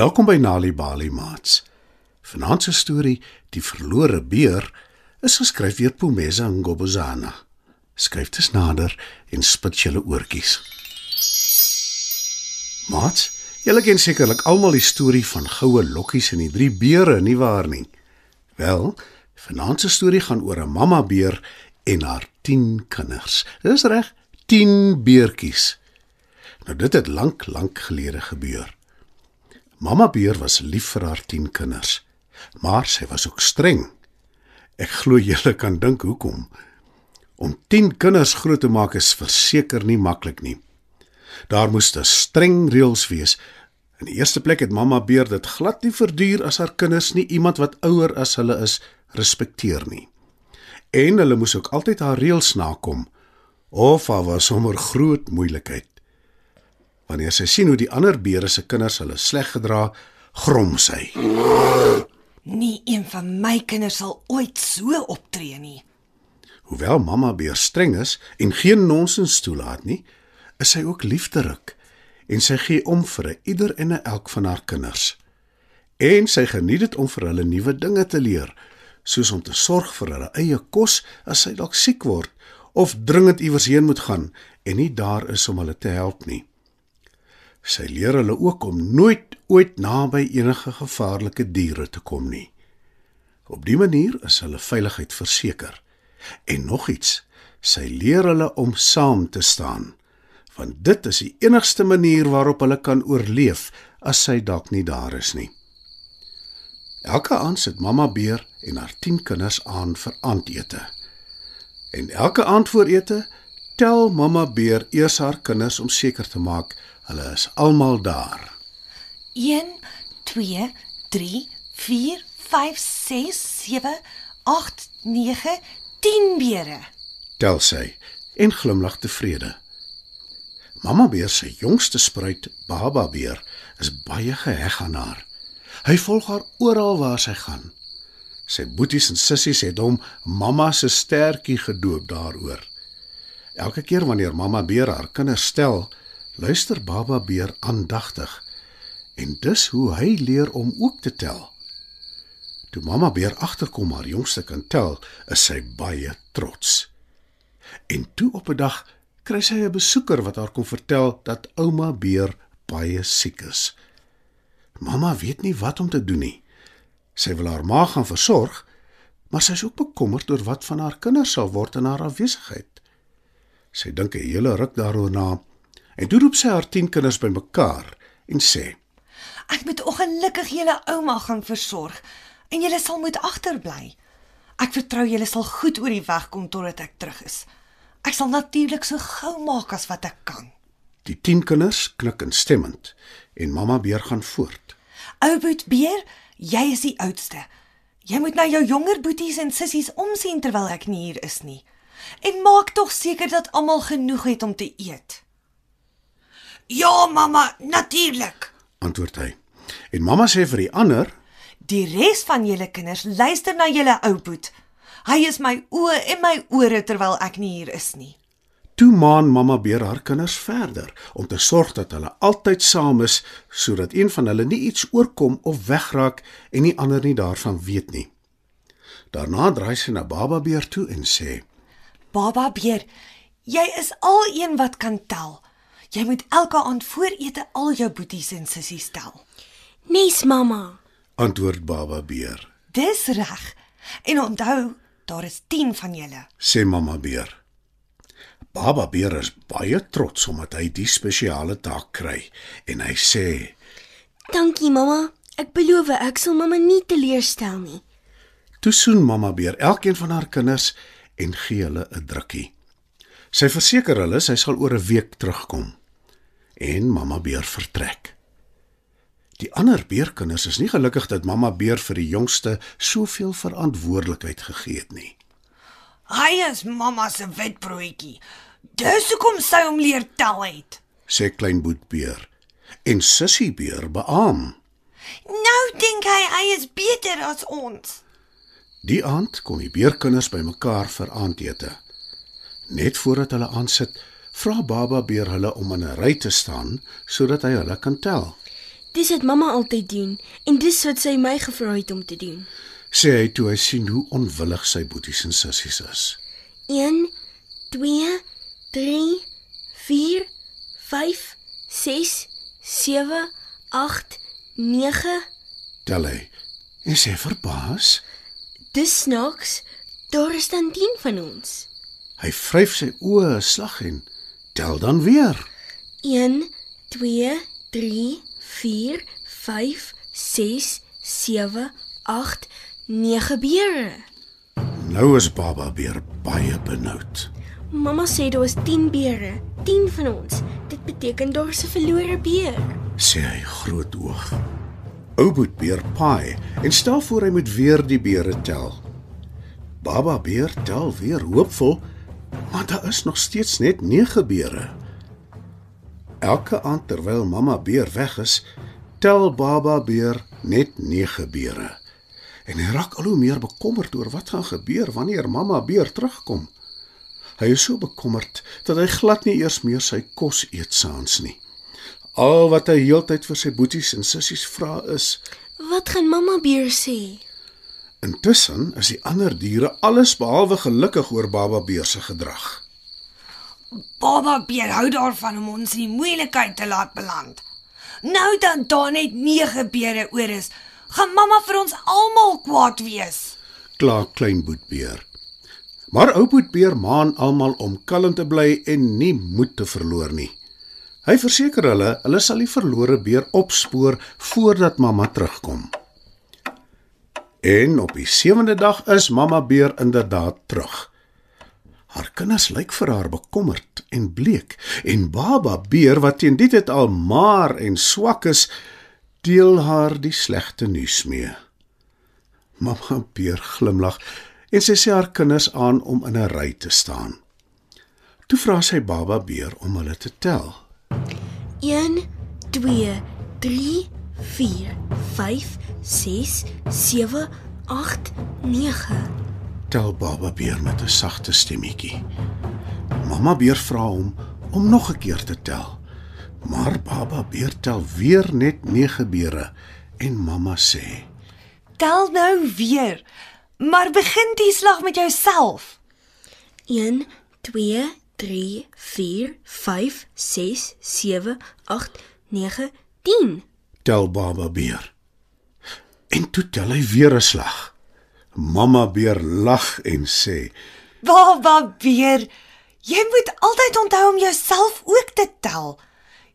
Welkom by Nali Bali Mats. Vanaand se storie, Die verlore beer, is geskryf deur Pumeza Ngobozana. Skryf dit nader en spit julle oortjies. Mats, julle ken sekerlik almal die storie van goue lokkies en die drie beere, nie waar nie? Wel, vanaand se storie gaan oor 'n mamma beer en haar 10 kinders. Dis reg, 10 beertjies. Nou dit het lank, lank gelede gebeur. Mamma beer was lief vir haar 10 kinders, maar sy was ook streng. Ek glo julle kan dink hoekom. Om 10 kinders groot te maak is verseker nie maklik nie. Daar moes 'n streng reëls wees. In die eerste plek het mamma beer dit glad nie verduur as haar kinders nie iemand wat ouer as hulle is respekteer nie. En hulle moes ook altyd haar reëls nakom of daar was sommer groot moeilikheid. Wanneer sy sien hoe die ander beere se kinders hulle sleg gedra, grom sy. Nie een van my kinders sal ooit so optree nie. Hoewel mamma beer streng is en geen nonsens toelaat nie, is sy ook liefderik en sy gee om vir ieder en elk van haar kinders. En sy geniet dit om vir hulle nuwe dinge te leer, soos om te sorg vir hulle eie kos as sy dalk siek word of dringend iewers heen moet gaan en nie daar is om hulle te help nie. Sy leer hulle ook om nooit ooit naby enige gevaarlike diere te kom nie. Op dië manier is hulle veiligheid verseker. En nog iets, sy leer hulle om saam te staan, want dit is die enigste manier waarop hulle kan oorleef as sy dalk nie daar is nie. Elke aand sit mamma beer en haar 10 kinders aan vir aandete. En elke aand voor ete tel mamma beer eers haar kinders om seker te maak hulle is almal daar. 1 2 3 4 5 6 7 8 9 10 beere. Tel sy en glimlag tevrede. Mamma beer se jongste spruit, Baba beer, is baie geheg aan haar. Hy volg haar oral waar sy gaan. Sy boeties en sissies het hom mamma se stertjie gedoop daaroor. Elke keer wanneer mamma beer haar kinders stel, luister Baba beer aandagtig en dis hoe hy leer om ook te tel. Toe mamma beer agterkom haar jongste kan tel, is sy baie trots. En toe op 'n dag kry sy 'n besoeker wat haar kom vertel dat ouma beer baie siek is. Mamma weet nie wat om te doen nie. Sy wil haar ma gaan versorg, maar sy is ook bekommerd oor wat van haar kinders sal word in haar afwesigheid. Sy dink 'n hele ruk daaroor na en toe roep sy haar 10 kinders bymekaar en sê: Ek moet ongelukkig julle ouma gaan versorg en julle sal moet agterbly. Ek vertrou julle sal goed oor die weg kom totdat ek terug is. Ek sal natuurlik so gou maak as wat ek kan. Die 10 kinders knik instemmend en mamma beer gaan voort. Ou boet beer, jy is die oudste. Jy moet na jou jonger boeties en sissies omsien terwyl ek nie hier is nie. En maak tog seker dat almal genoeg het om te eet. Ja, mamma, natuurlik. Antwoord hy. En mamma sê vir die ander: Die res van julle kinders luister na julle ou boet. Hy is my oë en my ore terwyl ek nie hier is nie. Toe maan mamma beer haar kinders verder om te sorg dat hulle altyd saam is sodat een van hulle nie iets oorkom of wegraak en nie ander nie daarvan weet nie. Daarna draai sy na Baba beer toe en sê: Baba beer, jy is al een wat kan tel. Jy moet elke aand voor ete al jou boeties en sissies tel. Nes mamma. Antwoord Baba beer. Dis reg. En onthou, daar is 10 van julle. Sê mamma beer. Baba beer is baie trots omdat hy die spesiale taak kry en hy sê: Dankie mamma. Ek beloof ek sal mamma nie teleurstel nie. Toe soen mamma beer elkeen van haar kinders en gee hulle 'n drukkie. Sy verseker hulle sy sal oor 'n week terugkom. En mamma beer vertrek. Die ander beerkinders is nie gelukkig dat mamma beer vir die jongste soveel verantwoordelikheid gegee het nie. Hy is mamma se witbroodjie. Dis hoekom sy hom leer tel het. Sê klein boetbeer. En sussie beer beam. Nou dink hy hy is beter as ons. Die aand kom die beerkinders bymekaar vir aandete. Net voordat hulle aansit, vra Baba beer hulle om in 'n ry te staan sodat hy hulle kan tel. Dis wat mamma altyd doen en dis wat sy my gevra het om te doen. sê hy toe hy sien hoe onwillig sy boeties en sissies is. 1 2 3 4 5 6 7 8 9 Tel hy en sê verbaas. Dis snaaks. Daar is dan 10 van ons. Hy vryf sy oë 'n slag en tel dan weer. 1 2 3 4 5 6 7 8 9 beere. Nou is Baba beer baie benoud. Mamma sê daar is 10 beere, 10 van ons. Dit beteken daar 'n verlore beer. sê hy groot oog. Ouboet beer paai en stel voor hy moet weer die beere tel. Baba beer tel weer hoopvol, maar daar is nog steeds net 9 beere. Elke aand terwyl mamma beer weg is, tel Baba beer net 9 beere. En hy raak al hoe meer bekommerd oor wat gaan gebeur wanneer mamma beer terugkom. Hy is so bekommerd dat hy glad nie eers meer sy kos eet saans nie. Al wat hy heeltyd vir sy boeties en sissies vra is: Wat gaan mamma beer sê? Intussen is die ander diere alles behalwe gelukkig oor Baba Beer se gedrag. Baba beer hou daarvan om ons in die moeilikheid te laat beland. Nou dan daar net 9 beere oor is, gaan mamma vir ons almal kwaad wees. Kla klein boetbeer. Maar ou boetbeer maan almal om kalm te bly en nie moed te verloor nie. Hy verseker hulle hulle sal die verlore beer opspoor voordat mamma terugkom. En op die sewende dag is mamma beer inderdaad terug. Haar kinders lyk vir haar bekommerd en bleek en baba beer wat teen dit het al maar en swak is, deel haar die slegte nuus mee. Mamma beer glimlag en sy sê haar kinders aan om in 'n ry te staan. Toe vra sy baba beer om hulle te tel. 1 2 3 4 5 6 7 8 9 Tel baba beer met 'n sagte stemmetjie. Mamma beer vra hom om nog 'n keer te tel. Maar baba beer tel weer net 9 beere en mamma sê: Tel nou weer. Maar begin die slag met jouself. 1 2 3 4 5 6 7 8 9 10 tel baba beer. En toe tel hy weer 'n slag. Mamma beer lag en sê: Baba beer, jy moet altyd onthou om jouself ook te tel.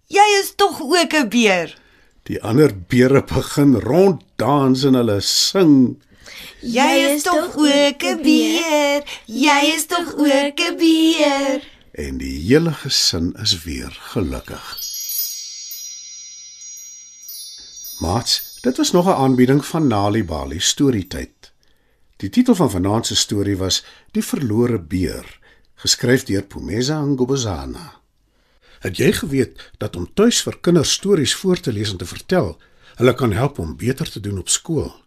Jy is tog ook 'n beer. Die ander beere begin ronddans en hulle sing. Jy is tog ook 'n beer. Jy is tog ook 'n beer. En die hele gesin is weer gelukkig. Mats, dit was nog 'n aanbieding van Nali Bali Storytyd. Die titel van vanaand se storie was Die verlore beer, geskryf deur Pumeza Ngobozana. Het jy geweet dat om tuis vir kinders stories voor te lees en te vertel, hulle kan help om beter te doen op skool?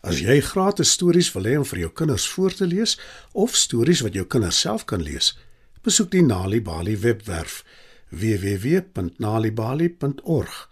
As jy gratis stories wil hê om vir jou kinders voor te lees of stories wat jou kinders self kan lees, besoek die Nali Bali webwerf www.nalibali.org